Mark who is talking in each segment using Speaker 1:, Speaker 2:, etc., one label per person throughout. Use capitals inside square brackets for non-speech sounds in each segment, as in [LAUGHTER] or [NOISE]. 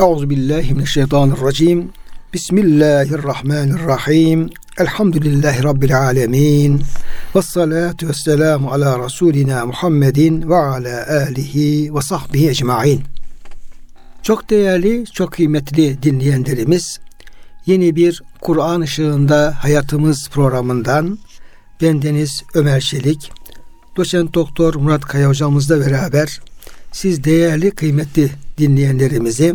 Speaker 1: Euzu billahi mineşşeytanirracim. Bismillahirrahmanirrahim. Elhamdülillahi rabbil alamin. Ves salatu vesselamu ala rasulina Muhammedin ve ala alihi ve sahbihi ecmaîn. Çok değerli, çok kıymetli dinleyenlerimiz, yeni bir Kur'an ışığında hayatımız programından bendeniz Ömer Çelik, doçent doktor Murat Kaya hocamızla beraber siz değerli kıymetli dinleyenlerimizi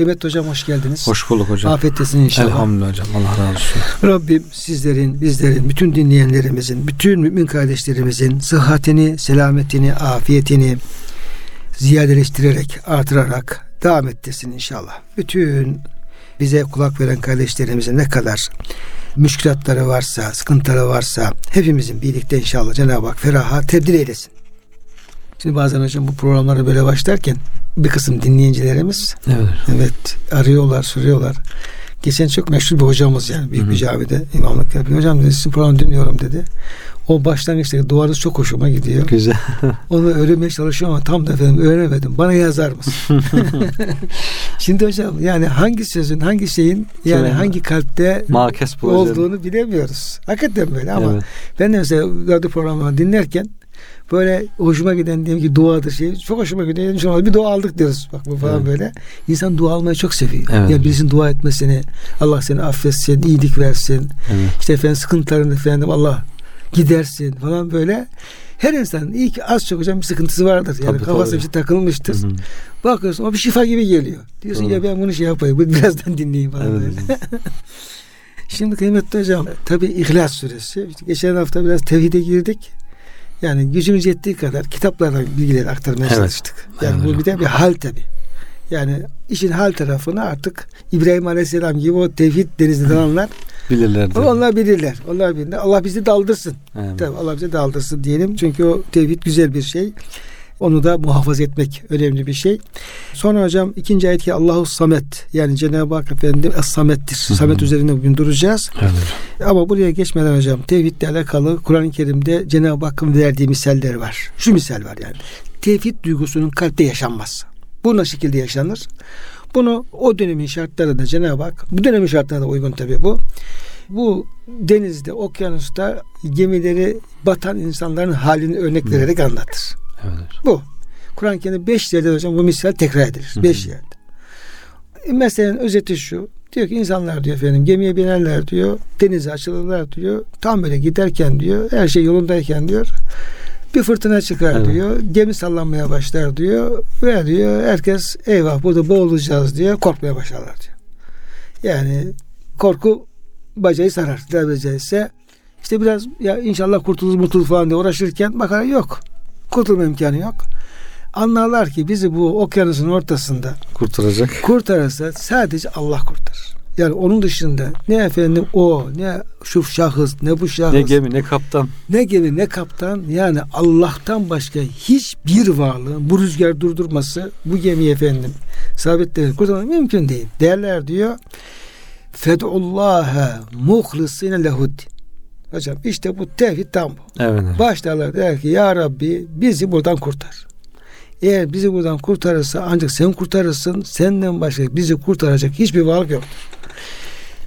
Speaker 1: Kıymetli hocam hoş geldiniz.
Speaker 2: Hoş bulduk hocam.
Speaker 1: Afiyettesin inşallah.
Speaker 2: Elhamdülillah hocam. Allah razı olsun.
Speaker 1: Rabbim sizlerin, bizlerin, bütün dinleyenlerimizin, bütün mümin kardeşlerimizin sıhhatini, selametini, afiyetini ziyadeleştirerek, artırarak devam ettirsin inşallah. Bütün bize kulak veren kardeşlerimizin ne kadar müşkilatları varsa, sıkıntıları varsa hepimizin birlikte inşallah Cenab-ı Hak feraha tebdil eylesin. Şimdi bazen hocam bu programları böyle başlarken bir kısım dinleyicilerimiz
Speaker 2: Evet.
Speaker 1: evet arıyorlar, soruyorlar. Geçen çok meşhur bir hocamız yani büyük bir camide imamlık yapıyor. Hocam dedi sizin programı dinliyorum dedi. O başlangıçtaki duvarınız çok hoşuma gidiyor.
Speaker 2: Güzel. [LAUGHS]
Speaker 1: Onu öğrenmeye çalışıyorum ama tam da efendim öğrenemedim. Bana yazar mısın? [LAUGHS] [LAUGHS] Şimdi hocam yani hangi sözün, hangi şeyin yani
Speaker 2: Tabii.
Speaker 1: hangi kalpte olduğunu bilemiyoruz. Hakikaten böyle ama
Speaker 2: Evet.
Speaker 1: ben de mesela radyo programlarını dinlerken böyle hoşuma giden diyelim ki duadır şey çok hoşuma gidiyor. İnşallah bir dua aldık diyoruz. Bak bu falan
Speaker 2: Evet.
Speaker 1: böyle. İnsan dua almayı çok seviyor.
Speaker 2: Evet.
Speaker 1: Ya birisinin dua etmesini, Allah seni affetsin, iyilik versin.
Speaker 2: Evet.
Speaker 1: İşte efendim sıkıntılarını efendim Allah gidersin falan böyle. Her insanın iyi ki az çok hocam bir sıkıntısı vardır. Yani
Speaker 2: Tabii,
Speaker 1: kafası
Speaker 2: tabii.
Speaker 1: bir şey takılmıştır.
Speaker 2: Hı hı.
Speaker 1: Bakıyorsun o bir şifa gibi geliyor. Diyorsun
Speaker 2: Doğru.
Speaker 1: ya ben bunu şey yapayım. [LAUGHS] Birazdan dinleyeyim falan
Speaker 2: Evet
Speaker 1: böyle. [LAUGHS] Şimdi kıymetli hocam tabi İhlas suresi. İşte geçen hafta biraz tevhide girdik. Yani gücümüz yettiği kadar kitaplardan bilgileri aktarmaya
Speaker 2: Evet.
Speaker 1: çalıştık. Yani
Speaker 2: Evet
Speaker 1: bu bir de bir hal tabi. Yani işin hal tarafını artık İbrahim Aleyhisselam gibi o tevhid denizde [LAUGHS] dalanlar
Speaker 2: Bilirler. de.
Speaker 1: onlar bilirler. Onlar bilirler. Allah bizi daldırsın.
Speaker 2: Evet.
Speaker 1: Tabii Allah bize daldırsın diyelim. Çünkü o tevhid güzel bir şey. Onu da muhafaza etmek önemli bir şey. Sonra hocam ikinci ayet ki Allahu Samet yani Cenab-ı Hak efendim Es-Samet'tir.
Speaker 2: hı.
Speaker 1: Samet üzerinde bugün duracağız.
Speaker 2: Evet.
Speaker 1: Ama buraya geçmeden hocam tevhidle alakalı Kur'an-ı Kerim'de Cenab-ı Hakk'ın verdiği misaller var. Şu misal var yani. Tevhid duygusunun kalpte yaşanmaz. Bu nasıl şekilde yaşanır? Bunu o dönemin şartlarında Cenab-ı Hak, bu dönemin şartlarına da uygun tabii bu. Bu denizde, okyanusta gemileri batan insanların halini örnek vererek anlatır.
Speaker 2: Evet.
Speaker 1: Bu. Kur'an-ı Kerim'de beş yerde hocam bu misal tekrar edilir.
Speaker 2: Hı hı.
Speaker 1: Beş yerde. E, Meselenin özeti şu. Diyor ki insanlar diyor efendim gemiye binerler diyor. Denize açılırlar diyor. Tam böyle giderken diyor. Her şey yolundayken diyor. Bir fırtına çıkar
Speaker 2: Evet.
Speaker 1: diyor. Gemi sallanmaya başlar diyor. Ve diyor herkes eyvah burada boğulacağız diye korkmaya başlarlar diyor. Yani korku bacayı sarar. Tabiri caizse işte biraz ya inşallah kurtulur mutlu falan diye uğraşırken bakar yok. Kurtulma imkanı yok. Anlarlar ki bizi bu okyanusun ortasında
Speaker 2: Kurtaracak.
Speaker 1: kurtarırsa sadece Allah kurtarır. Yani onun dışında ne efendim o ne şu şahıs ne bu şahıs
Speaker 2: Ne gemi ne kaptan.
Speaker 1: ne gemi ne kaptan yani Allah'tan başka hiçbir varlığın bu rüzgar durdurması bu gemiyi efendim sabitleri kurtarmak mümkün değil. Derler diyor. Fedullaha muhlisine lehud. Hocam işte bu tevhid tam bu.
Speaker 2: Evet.
Speaker 1: Başlarlar der ki ya Rabbi bizi buradan kurtar. Eğer bizi buradan kurtarırsa ancak sen kurtarırsın. Senden başka bizi kurtaracak hiçbir varlık yok.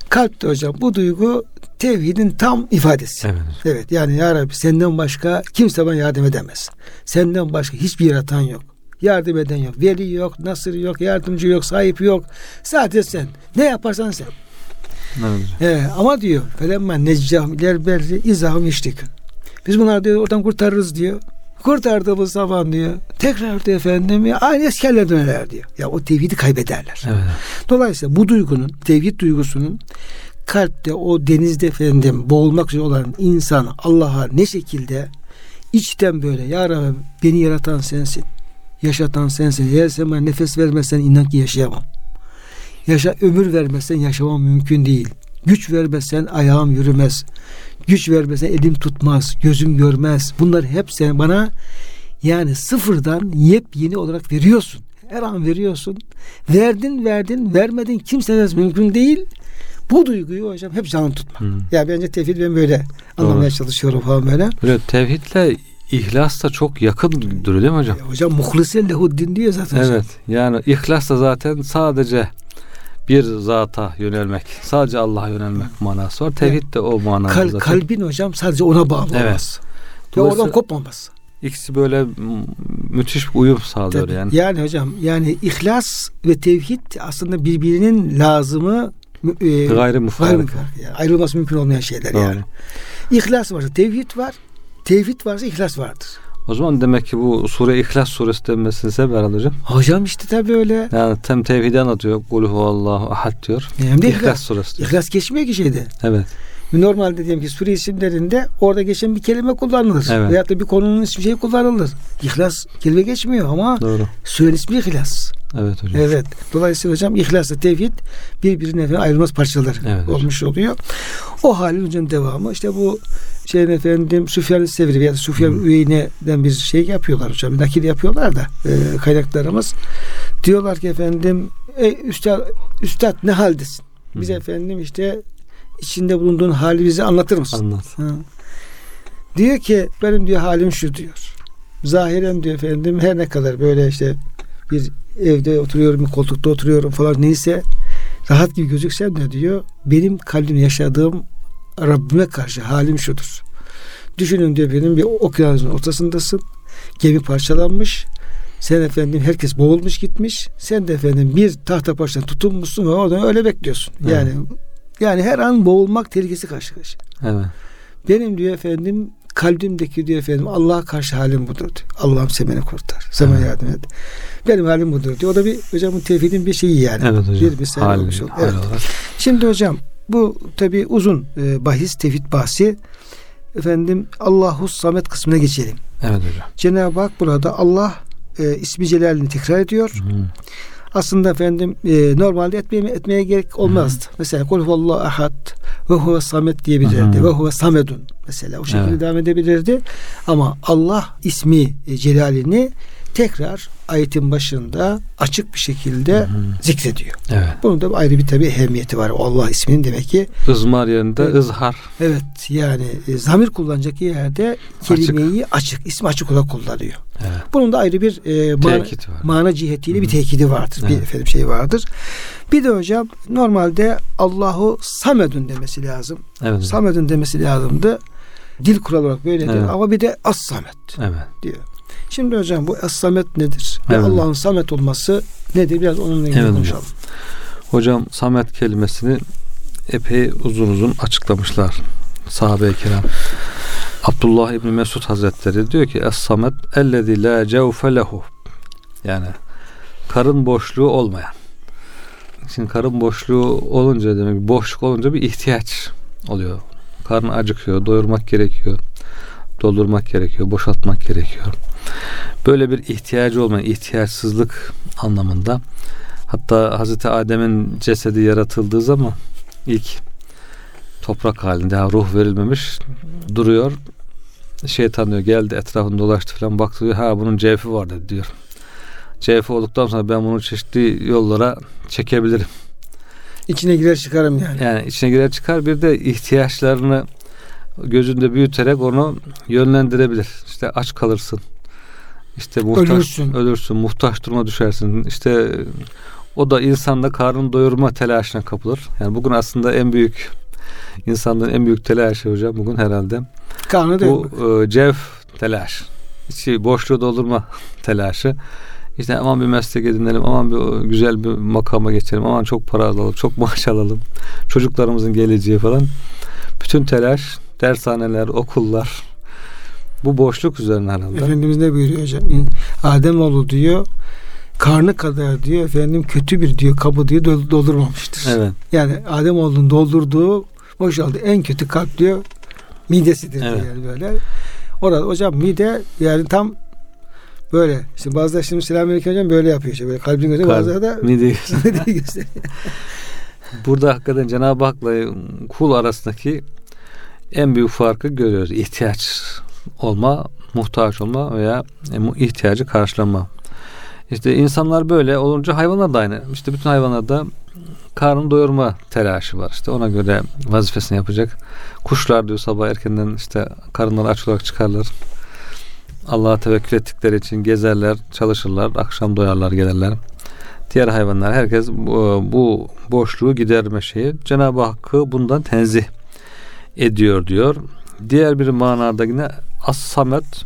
Speaker 1: Kalpte hocam bu duygu tevhidin tam ifadesi.
Speaker 2: Evet.
Speaker 1: Evet yani ya Rabbi senden başka kimse bana yardım edemez. Senden başka hiçbir yaratan yok. Yardım eden yok. Veli yok, nasır yok, yardımcı yok, sahip yok. Sadece sen. Ne yaparsan sen.
Speaker 2: Evet.
Speaker 1: He, ama diyor felemma neccahum iler berri izahum iştikün. Biz bunları diyor oradan kurtarırız diyor. Kurtardığımız zaman diyor. Tekrar diyor efendim ya, aynı haline dönerler diyor. Ya o tevhidi kaybederler.
Speaker 2: Evet.
Speaker 1: Dolayısıyla bu duygunun, tevhid duygusunun kalpte o denizde efendim boğulmak üzere olan insan Allah'a ne şekilde içten böyle ya Rabbi beni yaratan sensin. Yaşatan sensin. Eğer sen bana nefes vermezsen inan ki yaşayamam. Yaşa ömür vermezsen yaşamam mümkün değil. Güç vermezsen ayağım yürümez. güç vermesen elim tutmaz, gözüm görmez. Bunlar hep sen bana yani sıfırdan yepyeni olarak veriyorsun. Her an veriyorsun. Verdin verdin vermedin kimseniz mümkün değil. Bu duyguyu hocam hep canlı tutma.
Speaker 2: Hmm.
Speaker 1: Ya bence tevhid ben böyle anlamaya çalışıyorum falan böyle.
Speaker 2: Böyle tevhidle ihlas da çok yakın duruyor değil mi hocam?
Speaker 1: Ya hocam muhlisen lehuddin diyor zaten hocam.
Speaker 2: Evet. Yani ihlas da zaten sadece bir zata yönelmek, sadece Allah'a yönelmek manası var. Tevhid de o manada
Speaker 1: Kal-
Speaker 2: zaten.
Speaker 1: kalbin hocam sadece ona bağlı
Speaker 2: Evet.
Speaker 1: olması. Ve oradan kopmaması.
Speaker 2: İkisi böyle müthiş bir uyum sağlıyor
Speaker 1: Tabii.
Speaker 2: yani.
Speaker 1: Yani hocam yani ihlas ve tevhid aslında birbirinin lazımı e,
Speaker 2: Gayri mufarık.
Speaker 1: Yani ayrılması mümkün olmayan şeyler
Speaker 2: Doğru.
Speaker 1: yani. İhlas varsa tevhid var. Tevhid varsa ihlas vardır.
Speaker 2: O zaman demek ki bu sure İhlas suresi denmesinin sebebi herhalde hocam.
Speaker 1: Hocam işte tabii öyle.
Speaker 2: Yani tem tevhidi anlatıyor. Kul huvallahu ahad diyor.
Speaker 1: Hem de
Speaker 2: İhlas
Speaker 1: ihlas.
Speaker 2: suresi diyor.
Speaker 1: İhlas geçmiyor ki şeyde.
Speaker 2: Evet.
Speaker 1: Normalde diyelim ki sure isimlerinde orada geçen bir kelime kullanılır.
Speaker 2: Evet.
Speaker 1: Veyahut da bir konunun ismi şey kullanılır. İhlas kelime geçmiyor ama
Speaker 2: Doğru.
Speaker 1: surenin ismi ihlas.
Speaker 2: Evet hocam.
Speaker 1: Evet. Dolayısıyla hocam ihlasla tevhid birbirine ayrılmaz parçalar
Speaker 2: Evet hocam.
Speaker 1: olmuş oluyor. O halin hocam devamı işte bu şeyin efendim Süfyan Sevri veya Süfyan
Speaker 2: Hı.
Speaker 1: Üyeyne'den bir şey yapıyorlar hocam. Nakil yapıyorlar da e, kaynaklarımız. Diyorlar ki efendim ey üstad, üstad ne haldesin? Biz
Speaker 2: Hı.
Speaker 1: efendim işte içinde bulunduğun hali bize anlatır mısın?
Speaker 2: Anlat.
Speaker 1: Ha. Diyor ki benim diyor halim şu diyor. Zahiren diyor efendim her ne kadar böyle işte bir evde oturuyorum, bir koltukta oturuyorum falan neyse rahat gibi gözüksem de diyor benim kalbim yaşadığım Rabbime karşı halim şudur. Düşünün diyor benim bir okyanusun ortasındasın. Gemi parçalanmış. Sen efendim herkes boğulmuş gitmiş. Sen de efendim bir tahta parçasına tutunmuşsun ve oradan öyle bekliyorsun. Yani yani her an boğulmak tehlikesi karşı karşıya.
Speaker 2: Evet.
Speaker 1: Benim diyor efendim kalbimdeki diyor efendim Allah'a karşı halim budur diyor. Allah'ım sen beni kurtar. Sen bana
Speaker 2: Evet.
Speaker 1: yardım et. Benim halim budur diyor. O da bir hocam bu tevhidin bir şeyi yani.
Speaker 2: Evet hocam.
Speaker 1: Bir misal
Speaker 2: Hal-
Speaker 1: olmuş oldu. Evet.
Speaker 2: olarak.
Speaker 1: Şimdi hocam bu tabi uzun e, bahis tevhid bahsi. Efendim Allahu Samet kısmına geçelim.
Speaker 2: Evet hocam.
Speaker 1: Cenab-ı Hak burada Allah e, ismi celalini tekrar ediyor.
Speaker 2: Hı.
Speaker 1: Aslında efendim e, normalde etmeye, etmeye gerek olmazdı. Mesela kul huvallahu ahad ve huve samet diyebilirdi. Ve huve samedun mesela o şekilde
Speaker 2: Evet.
Speaker 1: devam edebilirdi. Ama Allah ismi e, celalini tekrar ayetin başında açık bir şekilde
Speaker 2: Hı.
Speaker 1: zikrediyor.
Speaker 2: Evet.
Speaker 1: Bunun da ayrı bir tabi ehemmiyeti var. Allah isminin demek ki
Speaker 2: Izmar yerinde
Speaker 1: Evet.
Speaker 2: ızhar.
Speaker 1: evet yani e, zamir kullanacak yerde kelimeyi açık, ismi açık olarak kullanıyor.
Speaker 2: Evet.
Speaker 1: Bunun da ayrı bir e, mana, mana cihetiyle bir
Speaker 2: Hı.
Speaker 1: tekidi vardır. Bir
Speaker 2: Evet.
Speaker 1: efendim şey vardır. Bir de hocam normalde Allahu Samedun demesi lazım.
Speaker 2: Evet.
Speaker 1: Samedun demesi lazımdı. Dil kuralı olarak böyledir
Speaker 2: Evet.
Speaker 1: ama bir de As Samet
Speaker 2: Evet.
Speaker 1: diyor. Şimdi hocam bu Samet nedir? Ve
Speaker 2: Evet.
Speaker 1: Allah'ın Samet olması nedir? Biraz onunla ilgili
Speaker 2: Evet hocam.
Speaker 1: konuşalım.
Speaker 2: Hocam Samet kelimesini epey uzun uzun açıklamışlar sahabe-i kiram. Abdullah İbni Mesud Hazretleri diyor ki Es-Samet ellezî la cevfe lehu yani karın boşluğu olmayan. Şimdi karın boşluğu olunca demek boşluk olunca bir ihtiyaç oluyor. Karın acıkıyor, doyurmak gerekiyor. Doldurmak gerekiyor, boşaltmak gerekiyor. Böyle bir ihtiyacı olmayan, ihtiyaçsızlık anlamında Hatta Hazreti Adem'in cesedi yaratıldığı zaman ilk toprak halinde daha ruh verilmemiş duruyor. Şeytan diyor geldi etrafını dolaştı falan baktı diyor ha bunun cevfi var dedi diyor. Cevfi olduktan sonra ben bunu çeşitli yollara çekebilirim.
Speaker 1: İçine girer çıkarım yani.
Speaker 2: Yani içine girer çıkar bir de ihtiyaçlarını gözünde büyüterek onu yönlendirebilir. İşte aç kalırsın. İşte muhtaç,
Speaker 1: Ölürsün.
Speaker 2: ölürsün, muhtaç duruma düşersin. İşte o da insanda karnını doyurma telaşına kapılır. Yani bugün aslında en büyük insanların en büyük telaşı hocam bugün herhalde
Speaker 1: Karnı
Speaker 2: bu e, cev telaş. İçi boşluğu doldurma [LAUGHS] telaşı. İşte aman bir meslek edinelim, aman bir güzel bir makama geçelim, aman çok para alalım, çok maaş alalım. Çocuklarımızın geleceği falan. Bütün telaş, dershaneler, okullar bu boşluk üzerine herhalde.
Speaker 1: Efendimiz ne buyuruyor hocam? Ademoğlu diyor karnı kadar diyor efendim kötü bir diyor kabı diyor dol- doldurmamıştır.
Speaker 2: Evet.
Speaker 1: Yani Ademoğlu'nun doldurduğu boşaldı en kötü kalp diyor midesidir diyor
Speaker 2: Evet.
Speaker 1: yani böyle. Orada hocam mide yani tam böyle işte bazıları şimdi selamünaleyküm hocam böyle yapıyor işte böyle kalbini gösteriyor
Speaker 2: Kalp,
Speaker 1: bazıları da [LAUGHS]
Speaker 2: mide- [LAUGHS]
Speaker 1: mideyi gösteriyor.
Speaker 2: Burada hakikaten Cenab-ı Hak'la kul arasındaki en büyük farkı görüyoruz. İhtiyaç olma, muhtaç olma veya ihtiyacı karşılama. İşte insanlar böyle olunca hayvanlar da aynı. İşte bütün hayvanlarda karnını doyurma telaşı var. İşte ona göre vazifesini yapacak. Kuşlar diyor sabah erkenden işte karınları aç olarak çıkarlar. Allah'a tevekkül ettikleri için gezerler, çalışırlar, akşam doyarlar, gelirler. Diğer hayvanlar herkes bu, bu boşluğu giderme şeyi Cenab-ı Hakk'ı bundan tenzih ediyor diyor. Diğer bir manada yine As-Samet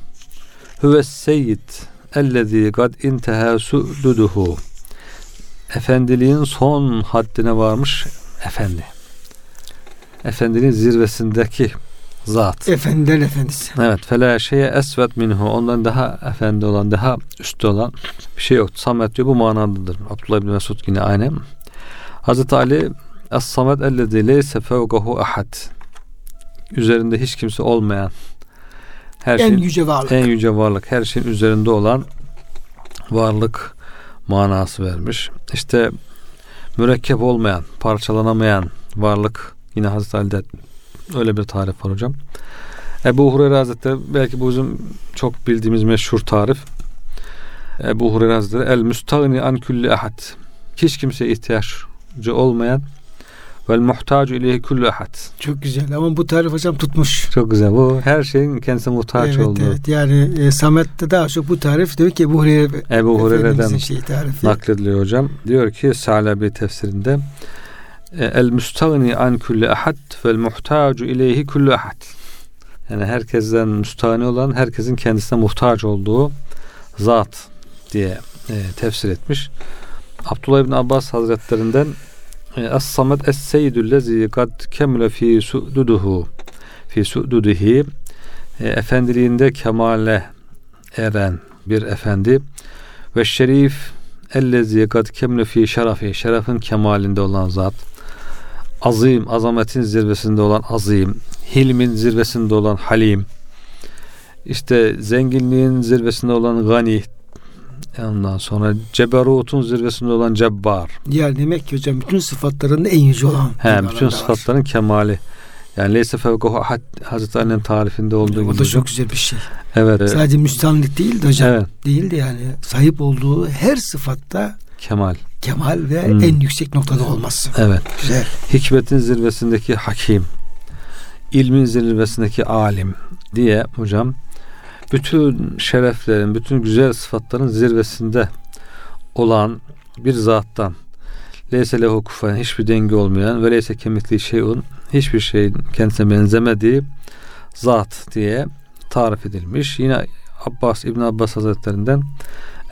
Speaker 2: huve seyyid ellezî gad inteha su'duduhu Efendiliğin son haddine varmış efendi. Efendiliğin zirvesindeki zat.
Speaker 1: Efendiler efendisi.
Speaker 2: Evet. Fela şeye esvet minhu. Ondan daha efendi olan, daha üstte olan bir şey yok. Samet diyor bu manadadır. Abdullah bin Mesud yine aynı. Hazreti Ali Es-Samet ellezî leyse fevkahu ahad. Üzerinde hiç kimse olmayan
Speaker 1: her en şeyin, yüce varlık.
Speaker 2: En yüce varlık. Her şeyin üzerinde olan varlık manası vermiş. İşte mürekkep olmayan, parçalanamayan varlık yine Hazreti Ali'de öyle bir tarif var hocam. Ebu Hureyre Hazretleri belki bu bizim çok bildiğimiz meşhur tarif. Ebu Hureyre Hazretleri el müstagni an külli ahad. Hiç kimseye ihtiyaçcı olmayan Vel muhtacu ileyhi kullu ahad.
Speaker 1: Çok güzel ama bu tarif hocam tutmuş.
Speaker 2: Çok güzel. Bu her şeyin kendisine muhtaç
Speaker 1: evet,
Speaker 2: olduğu.
Speaker 1: Evet yani e, Samet'te daha çok bu tarif diyor ki Ebu Hureyre
Speaker 2: Ebu Hureyre'den şey naklediliyor hocam. Diyor ki Sa'labi tefsirinde e, El müstagni an kulli ahad vel muhtacu ileyhi kullu ahad. Yani herkesten müstahni olan herkesin kendisine muhtaç olduğu zat diye e, tefsir etmiş. Abdullah ibn Abbas Hazretlerinden Es-Samet es-Seyyidü lezi kad kemle fi su'duduhu. Fi su'dudihi e, efendiliğinde kemale eren bir efendi. Ve şerif ellezi kad kemle fi şerafi şerefin kemalinde olan zat. Azim azametin zirvesinde olan azim hilmin zirvesinde olan halim. İşte zenginliğin zirvesinde olan gani Ondan sonra ceberutun zirvesinde olan cebbar.
Speaker 1: Yani demek ki hocam bütün sıfatların en yüce olan.
Speaker 2: He, bütün sıfatların var. kemali. Yani leyse fevkahu ahad Hazreti Ali'nin tarifinde olduğu gibi.
Speaker 1: O da çok güzel bir şey.
Speaker 2: Evet.
Speaker 1: Sadece müstenlik değil de hocam. Evet. Değil de yani sahip olduğu her sıfatta
Speaker 2: kemal.
Speaker 1: Kemal ve hmm. en yüksek noktada olması.
Speaker 2: Evet.
Speaker 1: Güzel.
Speaker 2: Hikmetin zirvesindeki hakim. ilmin zirvesindeki alim diye hocam bütün şereflerin, bütün güzel sıfatların zirvesinde olan bir zattan leyse lehu kufen hiçbir denge olmayan ve leyse kemikli şeyun hiçbir şeyin kendisine benzemediği zat diye tarif edilmiş. Yine Abbas İbn Abbas Hazretlerinden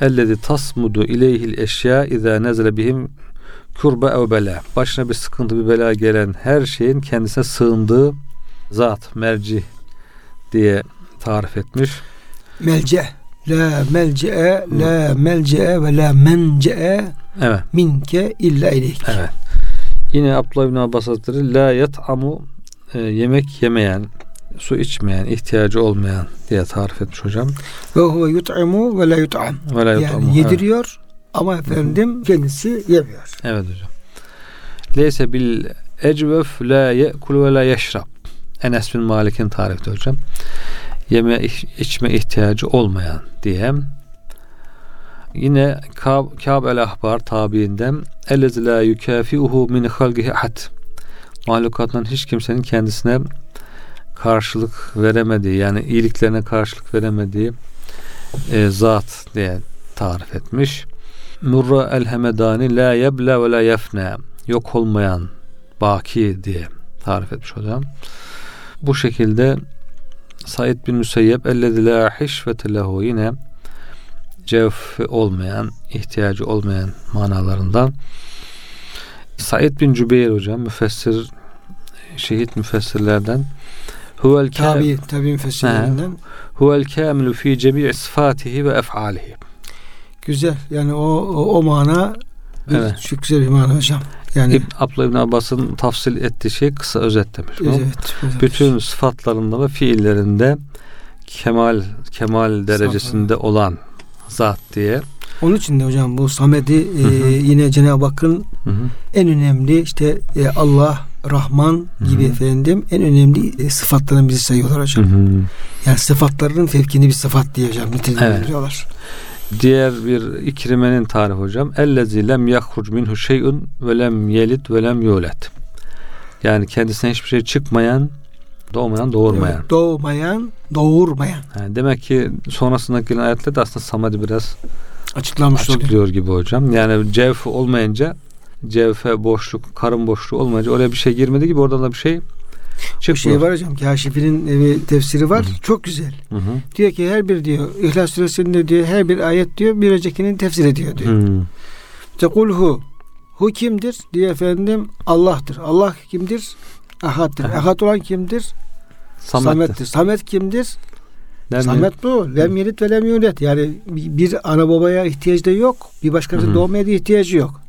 Speaker 2: ellezi tasmudu ileyhil eşya izâ nezle bihim kurbe ev bela. Başına bir sıkıntı bir bela gelen her şeyin kendisine sığındığı zat, merci diye tarif etmiş.
Speaker 1: Melce. La melce'e, la melce'e ve la mence'e evet. minke illa ileyk.
Speaker 2: Evet. Yine Abdullah bin Abbas Hazretleri la yat'amu e, yemek yemeyen, su içmeyen, ihtiyacı olmayan diye tarif etmiş hocam.
Speaker 1: Ve huve yut'imu ve la yut'am. Ve la yut'amu. Yani yediriyor evet. ama efendim kendisi yemiyor.
Speaker 2: Evet hocam. Leyse bil ecvef la ye'kul ve la yeşrab. Enes bin Malik'in tarifte hocam yeme içme ihtiyacı olmayan diye yine Kab, Kab el Ahbar tabiinden ellezi la yukafiuhu min halgihi ahad mahlukattan hiç kimsenin kendisine karşılık veremediği yani iyiliklerine karşılık veremediği e, zat diye tarif etmiş. Murra el Hemedani la yebla ve la yefne yok olmayan baki diye tarif etmiş hocam. Bu şekilde Said bin Müseyyep ellezi la hişvete lehu yine cevf olmayan, ihtiyacı olmayan manalarından. Said bin Cübeyr hocam müfessir şehit müfessirlerden huvel
Speaker 1: tabi tabi müfessirlerinden
Speaker 2: huvel kamilu fi cemi' sıfatihi ve ef'alihi.
Speaker 1: Güzel. Yani o o, o mana evet. çok güzel bir mana hocam. Yani
Speaker 2: İbn, Abdullah İbn Abbas'ın tafsil ettiği şey kısa özet demiş.
Speaker 1: Evet,
Speaker 2: Bütün sıfatlarında ve fiillerinde kemal kemal derecesinde Sıfat. olan zat diye.
Speaker 1: Onun için de hocam bu Samed'i e, yine Cenab-ı Hakk'ın en önemli işte e, Allah Rahman gibi
Speaker 2: Hı-hı.
Speaker 1: efendim en önemli e, sıfatlarını bizi sayıyorlar hocam.
Speaker 2: Hı-hı.
Speaker 1: Yani sıfatlarının fevkini bir sıfat diye hocam nitelendiriyorlar.
Speaker 2: Evet. Diğer bir ikrimenin tarifi hocam. Ellezi lem yahruc minhu şey'un ve lem yelid ve lem yulet. Yani kendisine hiçbir şey çıkmayan, doğmayan, doğurmayan.
Speaker 1: Evet, doğmayan, doğurmayan.
Speaker 2: Yani demek ki sonrasındaki gelen ayetler de aslında Samad'i biraz
Speaker 1: açıklamış
Speaker 2: açıklıyor oluyor. gibi hocam. Yani cevf olmayınca cevfe boşluk, karın boşluğu olmayınca oraya bir şey girmedi gibi oradan da bir şey
Speaker 1: çıkmıyor. Şey var hocam. Kaşifinin bir tefsiri var. Hı-hı. Çok güzel. Hı-hı. Diyor ki her bir diyor İhlas suresinde diyor her bir ayet diyor bir öncekinin tefsir ediyor diyor. İşte kulhu Hu kimdir? diye efendim Allah'tır. Allah kimdir? Ahad'dır. Ahad olan kimdir? Samet'tir. Samet'tir. Samet kimdir? Lem Samet bu. Lem yelit ve lem yulet. Yani bir ana babaya ihtiyacı da yok. Bir başkası doğmaya da ihtiyacı yok.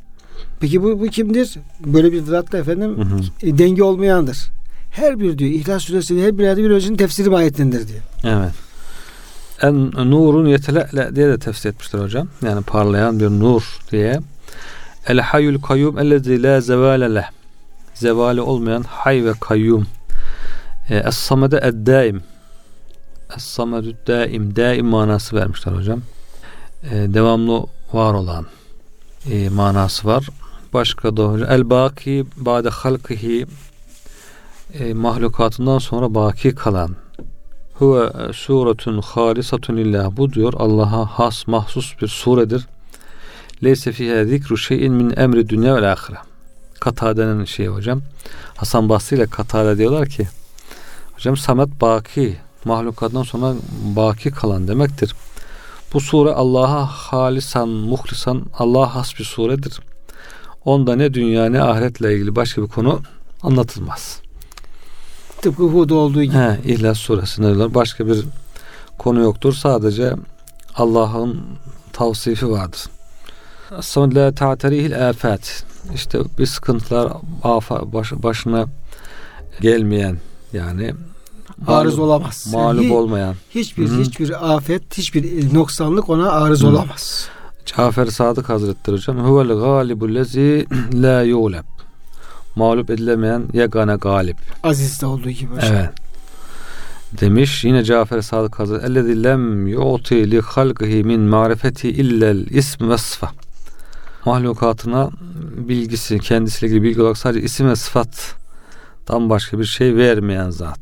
Speaker 1: Peki bu, bu kimdir? Böyle bir zatla efendim hı e, denge olmayandır. Her bir diyor İhlas Suresi'nin her bir ayeti bir öncünün tefsiri ayetindir diyor.
Speaker 2: Evet. En nurun yetelele diye de tefsir etmişler hocam. Yani parlayan bir nur diye. El hayyul kayyum ellezî la zevâle leh. Zevali olmayan hay ve kayyum. E, Es-samede ed-daim. Es-samedü daim. Daim manası vermişler hocam. E, devamlı var olan e, manası var. Başka da hocam. El-baki ba'de halkihi e, mahlukatından sonra baki kalan. Huve suretun halisatun lillah. Bu diyor Allah'a has mahsus bir suredir. Leyse fiha zikru şeyin min emri dünya ve ahire Katade'nin şeyi hocam. Hasan Basri ile Katade diyorlar ki hocam Samet baki mahlukattan sonra baki kalan demektir. Bu sure Allah'a halisan muhlisan Allah'a has bir suredir. Onda ne dünya ne ahiretle ilgili başka bir konu anlatılmaz
Speaker 1: Tıpkı Hud olduğu gibi.
Speaker 2: He, İhlas suresinde. Başka bir konu yoktur. Sadece Allah'ın tavsifi vardır. Sonra la ta'terihil afat. İşte bir sıkıntılar baş, başına gelmeyen yani
Speaker 1: arız olamaz.
Speaker 2: Mağlup olmayan.
Speaker 1: Hiçbir Hı-hı. hiçbir afet, hiçbir noksanlık ona arız Hı-hı. olamaz.
Speaker 2: Cafer Sadık Hazretleri hocam huvel galibul lezi [CLEARS THROAT] la yuleb mağlup edilemeyen yegane galip.
Speaker 1: Aziz'de olduğu gibi hocam.
Speaker 2: Evet. Demiş yine Cafer Sadık Hazretleri ellezî lem yu'ti li halqihi min marifeti illel ism ve sıfa. Mahlukatına bilgisi, kendisiyle ilgili bilgi olarak sadece isim ve sıfattan başka bir şey vermeyen zat.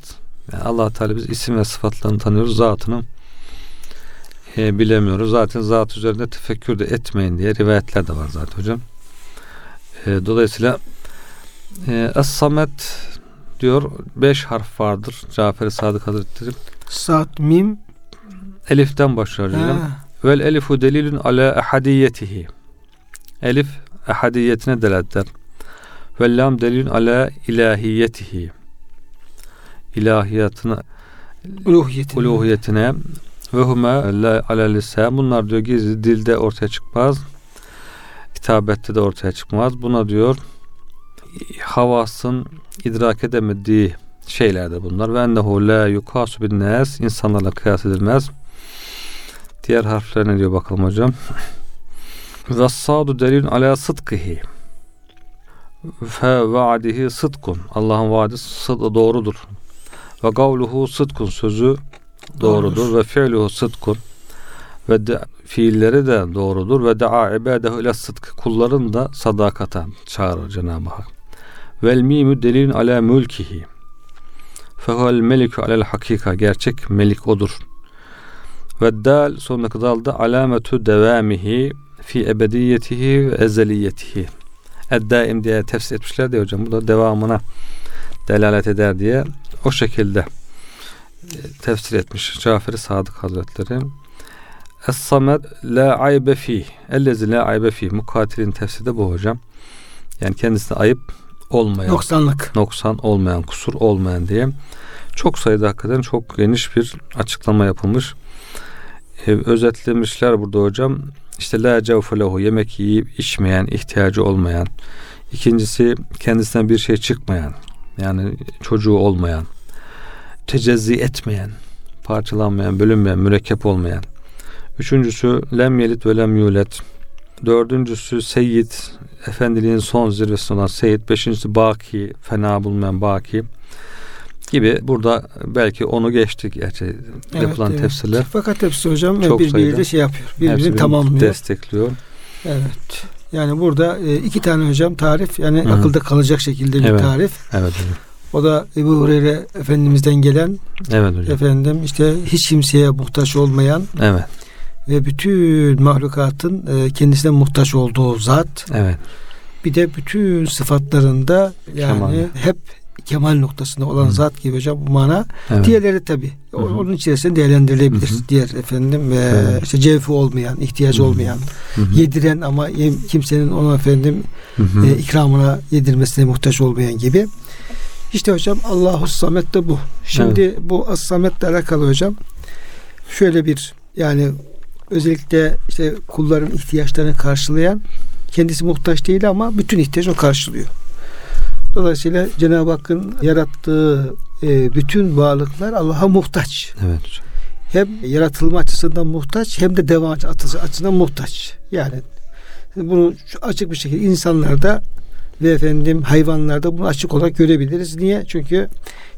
Speaker 2: Yani Allah Teala biz isim ve sıfatlarını tanıyoruz, zatını e, bilemiyoruz. Zaten zat üzerinde tefekkür de etmeyin diye rivayetler de var zaten hocam. E, dolayısıyla e, Es-Samet diyor beş harf vardır. Cafer Sadık Hazretleri.
Speaker 1: Sad, mim.
Speaker 2: Elif'ten başlıyor hocam. Vel elifu delilun ala ehadiyetihi. Elif ehadiyetine delalet eder. Ve lam delilun ala ilahiyetihi. İlahiyatına
Speaker 1: uluhiyetine,
Speaker 2: uluhiyetine ve hume ala lisan. Bunlar diyor gizli dilde ortaya çıkmaz. Kitabette de ortaya çıkmaz. Buna diyor havasın idrak edemediği şeylerdir bunlar. Ve ennehu la yukasu bin nas insanlarla kıyas edilmez. Diğer harfler ne diyor bakalım hocam. Ve sadu delilun ala sıdkıhi. Fe vaadihi sıdkun. Allah'ın vaadi sıd doğrudur. Ve kavluhu sıdkun sözü doğrudur. doğrudur. Ve fi'luhu sıdkun. Ve de, fiilleri de doğrudur. Ve da'a ibadehu ile sıdkı. Kulların da sadakata çağırır Cenab-ı Hak. Vel mimu delilin ala mülkihi. Fehuvel melikü alel hakika. Gerçek melik odur. Ve dal sonraki dalda alametu devamihi fi ebediyetihi ve ezeliyetihi. Eddaim diye tefsir etmişler diye hocam. Bu da devamına delalet eder diye o şekilde e, tefsir etmiş Cafer-i Sadık Hazretleri. Es-samed la aybe fi. Ellezi la aybe fi. Mukatilin tefsiri de bu hocam. Yani kendisine ayıp olmayan
Speaker 1: noksanlık
Speaker 2: noksan olmayan kusur olmayan diye çok sayıda hakikaten çok geniş bir açıklama yapılmış. Ee, özetlemişler burada hocam. İşte la cevfelehu yemek yiyip içmeyen, ihtiyacı olmayan. İkincisi kendisinden bir şey çıkmayan. Yani çocuğu olmayan. Tecezzi etmeyen, parçalanmayan, bölünmeyen, mürekkep olmayan. Üçüncüsü lem yelit ve lem yulet. dördüncüsü Seyyid, efendiliğin son zirvesi olan Seyyid, beşincisi Baki, fena bulmayan Baki gibi burada belki onu geçtik gerçi evet, yapılan evet. tefsirler.
Speaker 1: Fakat hepsi hocam Çok birbiriyle şey yapıyor. Birbirini tamamlıyor.
Speaker 2: Destekliyor.
Speaker 1: Evet. Yani burada e, iki tane hocam tarif yani Hı. akılda kalacak şekilde bir
Speaker 2: evet.
Speaker 1: tarif.
Speaker 2: Evet hocam.
Speaker 1: O da Ebu Hureyre Efendimiz'den gelen
Speaker 2: evet hocam.
Speaker 1: efendim işte hiç kimseye muhtaç olmayan
Speaker 2: evet.
Speaker 1: Ve bütün mahlukatın e, kendisine muhtaç olduğu zat.
Speaker 2: Evet.
Speaker 1: Bir de bütün sıfatlarında yani Kemal. hep kemal noktasında olan Hı. zat gibi hocam bu mana. Evet. Diğerleri tabi onun içerisinde değerlendirilebilir. Hı. Diğer efendim ve evet. işte cevfi olmayan, ihtiyacı Hı. olmayan, Hı. yediren ama kimsenin ona efendim Hı. E, ikramına yedirmesine muhtaç olmayan gibi. İşte hocam Allahu Samet de bu. Şimdi evet. bu As Samet'le alakalı hocam şöyle bir yani özellikle işte kulların ihtiyaçlarını karşılayan kendisi muhtaç değil ama bütün ihtiyacı o karşılıyor. Dolayısıyla Cenab-ı Hakk'ın yarattığı e, bütün varlıklar Allah'a muhtaç.
Speaker 2: Evet.
Speaker 1: Hem yaratılma açısından muhtaç hem de devam açısından muhtaç. Yani bunu açık bir şekilde insanlarda ve efendim hayvanlarda bunu açık olarak görebiliriz. Niye? Çünkü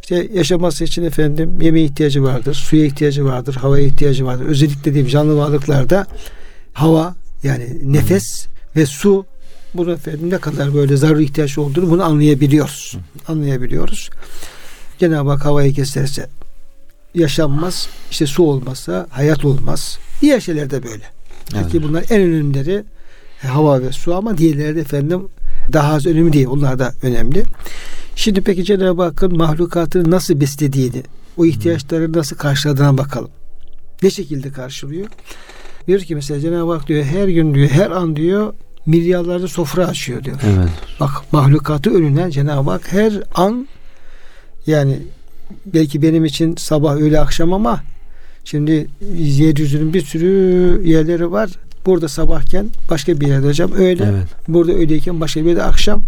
Speaker 1: işte yaşaması için efendim yemeğe ihtiyacı vardır, suya ihtiyacı vardır, havaya ihtiyacı vardır. Özellikle diyeyim canlı varlıklarda hava yani nefes ve su bunu efendim ne kadar böyle zaruri ihtiyaç olduğunu bunu anlayabiliyoruz. Anlayabiliyoruz. Cenab-ı Hak havayı keserse yaşanmaz. İşte su olmazsa hayat olmaz. Diğer şeyler de böyle. Evet. Peki bunlar en önemlileri hava ve su ama diğerleri de efendim daha az önemli değil. Onlar da önemli. Şimdi peki Cenab-ı Hakk'ın mahlukatını nasıl beslediğini, o ihtiyaçları nasıl karşıladığına bakalım. Ne şekilde karşılıyor? Diyor ki mesela Cenab-ı Hak diyor her gün diyor her an diyor milyarlarda sofra açıyor diyor.
Speaker 2: Evet.
Speaker 1: Bak mahlukatı önünden Cenab-ı Hak her an yani belki benim için sabah öğle akşam ama şimdi yeryüzünün bir sürü yerleri var. Burada sabahken başka bir yerde hocam öyle. Evet. Burada öğleyken başka bir yerde akşam.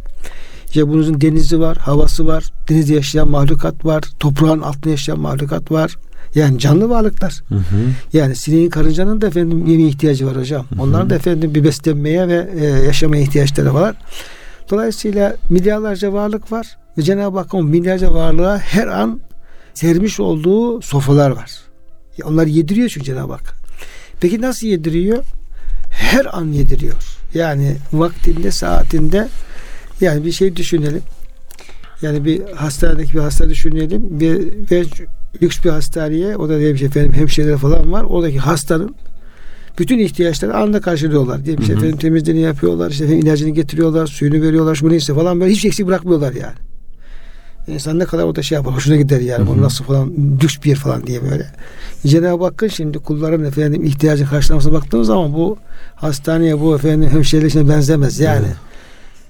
Speaker 1: İşte bunun denizi var, havası var, denizde yaşayan mahlukat var, toprağın altında yaşayan mahlukat var. Yani canlı varlıklar. Hı hı. Yani sineğin karıncanın da efendim yeme ihtiyacı var hocam. Hı hı. Onların da efendim bir beslenmeye ve e, yaşamaya ihtiyaçları var. Dolayısıyla milyarlarca varlık var ve Cenab-ı Hakk'ın milyarca varlığa her an sermiş olduğu sofralar var. Onlar yediriyor çünkü Cenab-ı Hak. Peki nasıl yediriyor? Her an yediriyor. Yani vaktinde, saatinde yani bir şey düşünelim. Yani bir hastanedeki bir hasta düşünelim. Bir, ve lüks bir hastaneye o da diyelim ki efendim hemşireler falan var. Oradaki hastanın bütün ihtiyaçları anında karşılıyorlar. Diyelim ki efendim temizliğini yapıyorlar, işte efendim ilacını getiriyorlar, suyunu veriyorlar, şu neyse falan böyle hiç eksik bırakmıyorlar yani. İnsan ne kadar orada şey yapar, hoşuna gider yani. Hı. nasıl falan, lüks bir yer falan diye böyle. Cenab-ı Hakk'ın şimdi kulların efendim ihtiyacını karşılamasına baktığımız zaman bu hastaneye bu efendim hemşireler benzemez yani. Hı.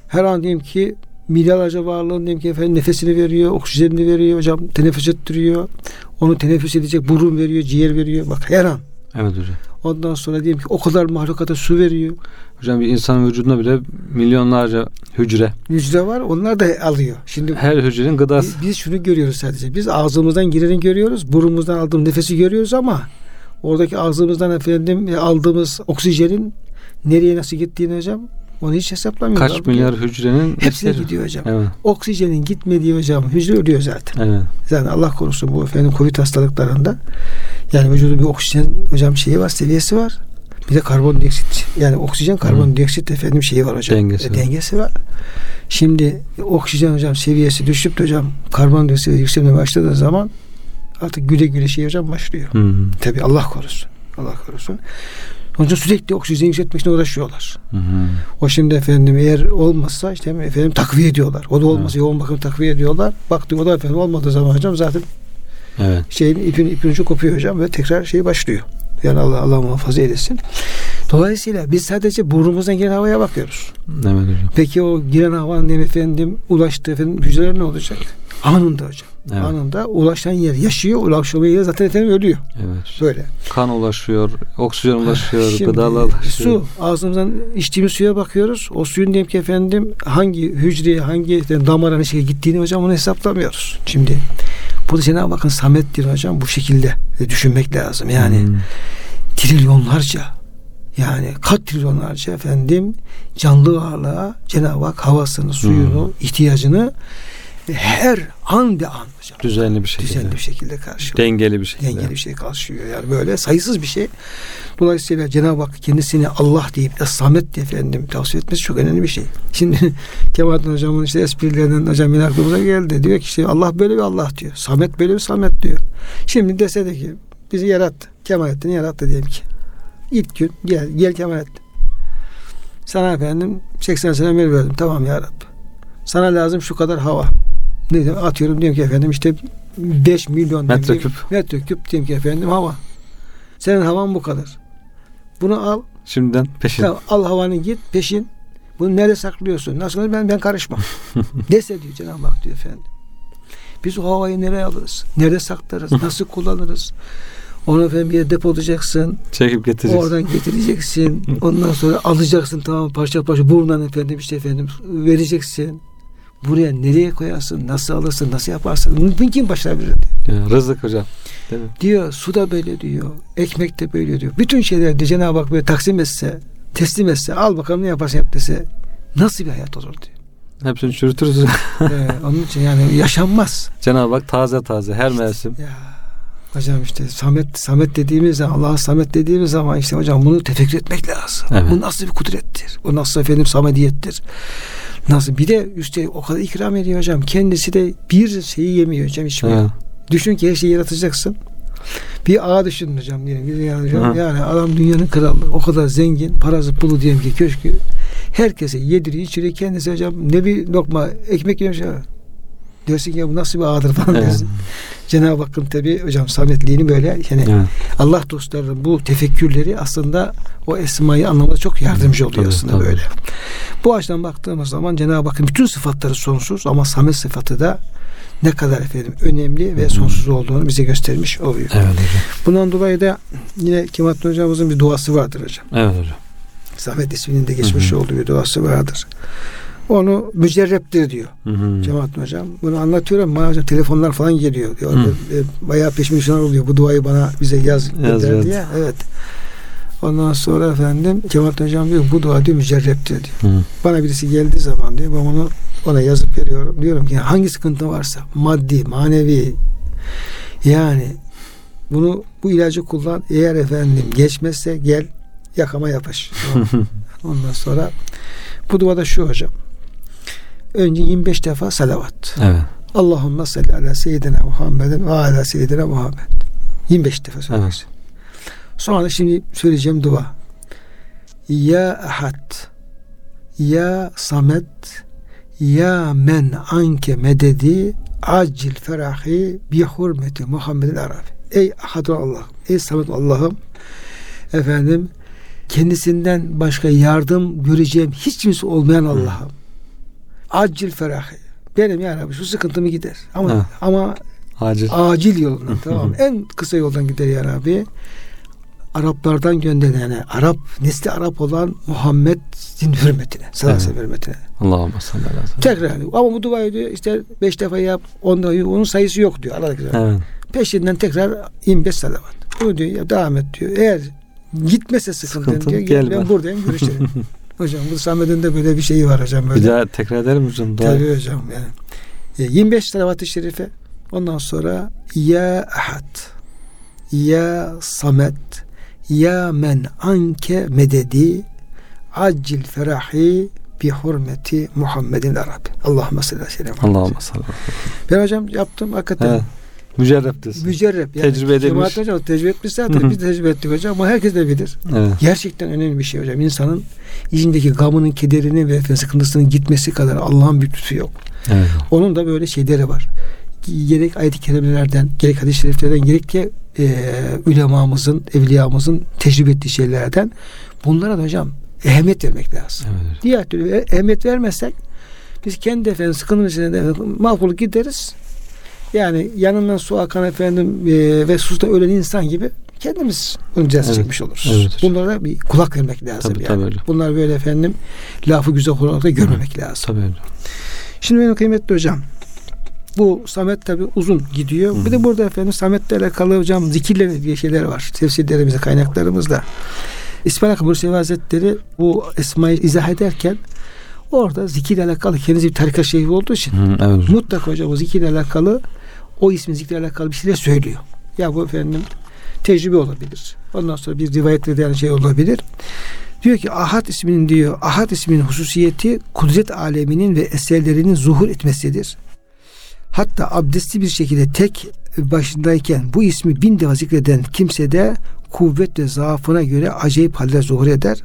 Speaker 1: Her an diyeyim ki milyarlarca varlığın diyelim ki efendim nefesini veriyor, oksijenini veriyor hocam, teneffüs ettiriyor. Onu teneffüs edecek burun veriyor, ciğer veriyor. Bak her an.
Speaker 2: Evet hocam.
Speaker 1: Ondan sonra diyelim ki o kadar mahlukata su veriyor.
Speaker 2: Hocam bir insanın vücudunda bile milyonlarca hücre.
Speaker 1: Hücre var. Onlar da alıyor. Şimdi
Speaker 2: her hücrenin gıdası.
Speaker 1: Biz, biz şunu görüyoruz sadece. Biz ağzımızdan gireni görüyoruz. Burunumuzdan aldığımız nefesi görüyoruz ama oradaki ağzımızdan efendim aldığımız oksijenin nereye nasıl gittiğini hocam onu hiç hesaplamıyorlar.
Speaker 2: Kaç milyar hücrenin
Speaker 1: hepsine gidiyor hocam. Evet. Oksijenin gitmediği hocam hücre ölüyor zaten.
Speaker 2: Evet.
Speaker 1: Zaten Allah korusun bu efendim Covid hastalıklarında yani vücudun bir oksijen hocam şeyi var, seviyesi var. Bir de karbondioksit yani oksijen karbondioksit efendim şeyi var hocam.
Speaker 2: Dengesi,
Speaker 1: e, dengesi var. Şimdi oksijen hocam seviyesi düşüp de hocam karbondioksit yükselmeye başladığı zaman artık güle güle şey hocam başlıyor. Hı Tabi Allah korusun. Allah korusun. Onun için sürekli oksijen yükseltmek için uğraşıyorlar. Hı hı. O şimdi efendim eğer olmazsa işte efendim takviye ediyorlar. O da olmazsa evet. yoğun bakım takviye ediyorlar. Baktı o da efendim olmadığı zaman hocam zaten evet. şeyin ipin, ipin ucu kopuyor hocam ve tekrar şey başlıyor. Yani Allah Allah muhafaza eylesin. Dolayısıyla biz sadece burnumuzdan giren havaya bakıyoruz.
Speaker 2: Evet hocam.
Speaker 1: Peki o giren havanın efendim ulaştığı efendim hücreler ne olacak? Anında hocam. Evet. Anında ulaşan yer yaşıyor, ulaşamayan yer zaten efendim ölüyor.
Speaker 2: Evet.
Speaker 1: Böyle.
Speaker 2: Kan ulaşıyor, oksijen ulaşıyor, Şimdi, gıdalar ulaşıyor.
Speaker 1: Su, ağzımızdan içtiğimiz suya bakıyoruz. O suyun diyelim ki efendim hangi hücreye, hangi damara ne şekilde gittiğini hocam onu hesaplamıyoruz. Şimdi burada Cenab-ı Hakk'ın samettir hocam bu şekilde düşünmek lazım. Yani hmm. trilyonlarca yani kat trilyonlarca efendim canlı varlığa Cenab-ı Hak havasını, suyunu,
Speaker 2: Hmm.
Speaker 1: ihtiyacını her an be an hocam.
Speaker 2: Düzenli bir şekilde.
Speaker 1: Düzenli bir şekilde karşılıyor.
Speaker 2: Dengeli bir şekilde.
Speaker 1: Dengeli bir şey karşılıyor. Yani böyle sayısız bir şey. Dolayısıyla Cenab-ı Hak kendisini Allah deyip Es-Samet diye efendim tavsiye etmesi çok önemli bir şey. Şimdi [LAUGHS] Kemalettin Hocam'ın işte esprilerinden hocam yine aklımıza geldi. Diyor ki işte Allah böyle bir Allah diyor. Samet böyle bir Samet diyor. Şimdi dese de ki bizi yarattı. Kemalettin'i yarattı diyelim ki. İlk gün gel, gel Kemalettin. Sana efendim 80 sene ömür verdim. Tamam ya Rabbi. Sana lazım şu kadar hava. Diyorum? Atıyorum diyorum ki efendim işte 5 milyon
Speaker 2: Metreküp.
Speaker 1: metreküp diyelim ki efendim hava. Senin havan bu kadar. Bunu al.
Speaker 2: Şimdiden peşin.
Speaker 1: Tamam, al havanı git peşin. Bunu nerede saklıyorsun? Nasıl ben ben karışmam. [LAUGHS] Dese diyor Cenab-ı Hak diyor efendim. Biz o havayı nereye alırız? Nerede saklarız? [LAUGHS] Nasıl kullanırız? Onu efendim bir yere depolayacaksın.
Speaker 2: Çekip getireceksin.
Speaker 1: Oradan [LAUGHS] getireceksin. Ondan sonra alacaksın tamam parça parça buradan efendim işte efendim vereceksin. Buraya nereye koyarsın? Nasıl alırsın? Nasıl yaparsın? Bunu kim başarabilir diyor.
Speaker 2: Ya, rızık hocam. Değil mi?
Speaker 1: Diyor su da böyle diyor. Ekmek de böyle diyor. Bütün şeyler de Cenab-ı Hak böyle taksim etse, teslim etse, al bakalım ne yaparsan yap dese nasıl bir hayat olur diyor.
Speaker 2: Hepsini çürütürüz.
Speaker 1: Ee, [LAUGHS] onun için yani yaşanmaz.
Speaker 2: Cenab-ı Hak taze taze her mevsim.
Speaker 1: Ya hocam işte Samet Samet dediğimiz zaman Allah'a Samet dediğimiz zaman işte hocam bunu tefekkür etmek lazım.
Speaker 2: Evet.
Speaker 1: Bu nasıl bir kudrettir? Bu nasıl efendim samediyettir? Nasıl? Bir de üstelik o kadar ikram ediyor hocam. Kendisi de bir şeyi yemiyor hocam içmiyor.
Speaker 2: Evet.
Speaker 1: Düşün ki her şeyi yaratacaksın. Bir ağa düşünün hocam diyelim. Bir yani, hocam, yani adam dünyanın kralı. O kadar zengin. Parası pulu diyelim ki köşkü. Herkese yediriyor içiriyor. Kendisi hocam ne bir lokma ekmek yemiş. Diyorsun ki bu nasıl bir ağdır falan
Speaker 2: Evet.
Speaker 1: diyorsun. Cenab-ı Hakk'ın tabi hocam sametliğini böyle yani
Speaker 2: Evet.
Speaker 1: Allah dostlarının bu tefekkürleri aslında o esmayı anlamada çok yardımcı oluyor
Speaker 2: Tabii,
Speaker 1: aslında
Speaker 2: tabii.
Speaker 1: böyle. Bu açıdan baktığımız zaman Cenab-ı Hakk'ın bütün sıfatları sonsuz ama samet sıfatı da ne kadar efendim önemli ve sonsuz olduğunu bize göstermiş oluyor.
Speaker 2: Evet hocam.
Speaker 1: Bundan dolayı da yine Kemalettin hocamızın bir duası vardır hocam.
Speaker 2: Evet hocam.
Speaker 1: Samet isminin de geçmiş
Speaker 2: Hı hı.
Speaker 1: olduğu bir duası vardır. Onu mücerreptir diyor
Speaker 2: Hı hı.
Speaker 1: Cemalettin hocam. Bunu anlatıyorum. Bana hocam telefonlar falan geliyor. Diyor. E, Bayağı peşmişler oluyor. Bu duayı bana bize yaz,
Speaker 2: Yaz, evet.
Speaker 1: diye. Evet. Ondan sonra efendim Cemalettin hocam diyor bu dua diyor mücerreptir diyor.
Speaker 2: Hı.
Speaker 1: Bana birisi geldiği zaman diyor ben onu ona yazıp veriyorum. Diyorum ki hangi sıkıntı varsa maddi, manevi yani bunu bu ilacı kullan. Eğer efendim geçmezse gel yakama yapış. [LAUGHS] Ondan sonra bu duada şu hocam. Önce 25 defa salavat.
Speaker 2: Evet.
Speaker 1: Allahümme salli ala seyyidina Muhammedin ve ala seyyidina Muhammed. 25 defa söylüyorsun. Sonra şimdi söyleyeceğim dua. Ya ahad. Ya samet. Ya men anke mededi acil ferahi bi hurmeti Muhammedin Arabi. Ey ahad Allah. Ey samet Allah'ım. Efendim kendisinden başka yardım göreceğim hiç kimse olmayan Allah'ım. Acil ferahi. Benim ya Rabbi şu sıkıntımı gider. Ama
Speaker 2: Evet.
Speaker 1: ama
Speaker 2: Acil.
Speaker 1: acil yoldan [LAUGHS] tamam en kısa yoldan gider ya Rabbi. Araplardan gönderilen yani Arap nesli Arap olan Muhammed'in hürmetine, sallallahu sellem hürmetine.
Speaker 2: Allahümme seyyidina.
Speaker 1: Tekrar ama bu duayı diyor işte beş defa yap, on defa yap, onun sayısı yok diyor. Allah.
Speaker 2: Evet.
Speaker 1: Peşinden tekrar 25 salavat. Bunu diyor ya devam et diyor. Eğer gitmese sıkıntı
Speaker 2: Sıkıntı,
Speaker 1: diyor.
Speaker 2: gel
Speaker 1: Gel, ben buradayım görüşelim. [LAUGHS] hocam bu Samet'in de böyle bir şeyi var hocam. Böyle.
Speaker 2: Bir daha tekrar edelim hocam? Dua.
Speaker 1: Tabii hocam yani. E, 25 salavat-ı şerife ondan sonra ya ahad ya samet ya men anke mededi acil ferahi bi hurmeti Muhammedin Arabi. Allahümme salli aleyhi ve sellem.
Speaker 2: Allahümme salli.
Speaker 1: Ben hocam yaptım hakikaten.
Speaker 2: Evet. Mücerrep diyorsun.
Speaker 1: Mücerrep. Yani
Speaker 2: Tecrübe edilmiş.
Speaker 1: Cemaat hocam tecrübe etmiş zaten. Biz de tecrübe ettik hocam ama herkes de bilir.
Speaker 2: Evet.
Speaker 1: Gerçekten önemli bir şey hocam. İnsanın içindeki gamının, kederini ve sıkıntısının gitmesi kadar Allah'ın bir lütfu yok.
Speaker 2: Evet.
Speaker 1: Onun da böyle şeyleri var. Gerek ayet-i kerimelerden, gerek hadis-i şeriflerden, gerek de e, ulemamızın, evliyamızın tecrübe ettiği şeylerden bunlara da hocam ehemmiyet vermek lazım.
Speaker 2: Evet.
Speaker 1: Diğer türlü ehemmiyet vermezsek biz kendi efendim sıkıntımız içinde mahvolup gideriz. Yani yanından su akan efendim e, ve susuzda ölen insan gibi kendimiz bunu cezası
Speaker 2: Evet.
Speaker 1: çekmiş oluruz.
Speaker 2: Evet hocam.
Speaker 1: Bunlara bir kulak vermek lazım
Speaker 2: Tabii,
Speaker 1: yani.
Speaker 2: tabii.
Speaker 1: Bunlar böyle efendim lafı güzel olarak da görmemek lazım.
Speaker 2: Tabii.
Speaker 1: Şimdi benim kıymetli hocam bu Samet tabi uzun gidiyor.
Speaker 2: Hı.
Speaker 1: Bir de burada efendim Samet'le alakalı hocam zikirle ilgili şeyler var. Tefsirlerimizde, kaynaklarımızda. İsmail Hakkı Bursevi Hazretleri bu esmayı izah ederken orada zikirle alakalı kendisi bir tarikat şeyhi olduğu için
Speaker 2: Hı, evet.
Speaker 1: mutlaka hocam o zikirle alakalı o ismin zikirle alakalı bir şeyler söylüyor. Ya bu efendim tecrübe olabilir. Ondan sonra bir rivayetle de yani şey olabilir. Diyor ki Ahad isminin diyor Ahad isminin hususiyeti kudret aleminin ve eserlerinin zuhur etmesidir. Hatta abdestli bir şekilde tek başındayken bu ismi bin defa zikreden kimse de kuvvet ve zaafına göre acayip haller zuhur eder.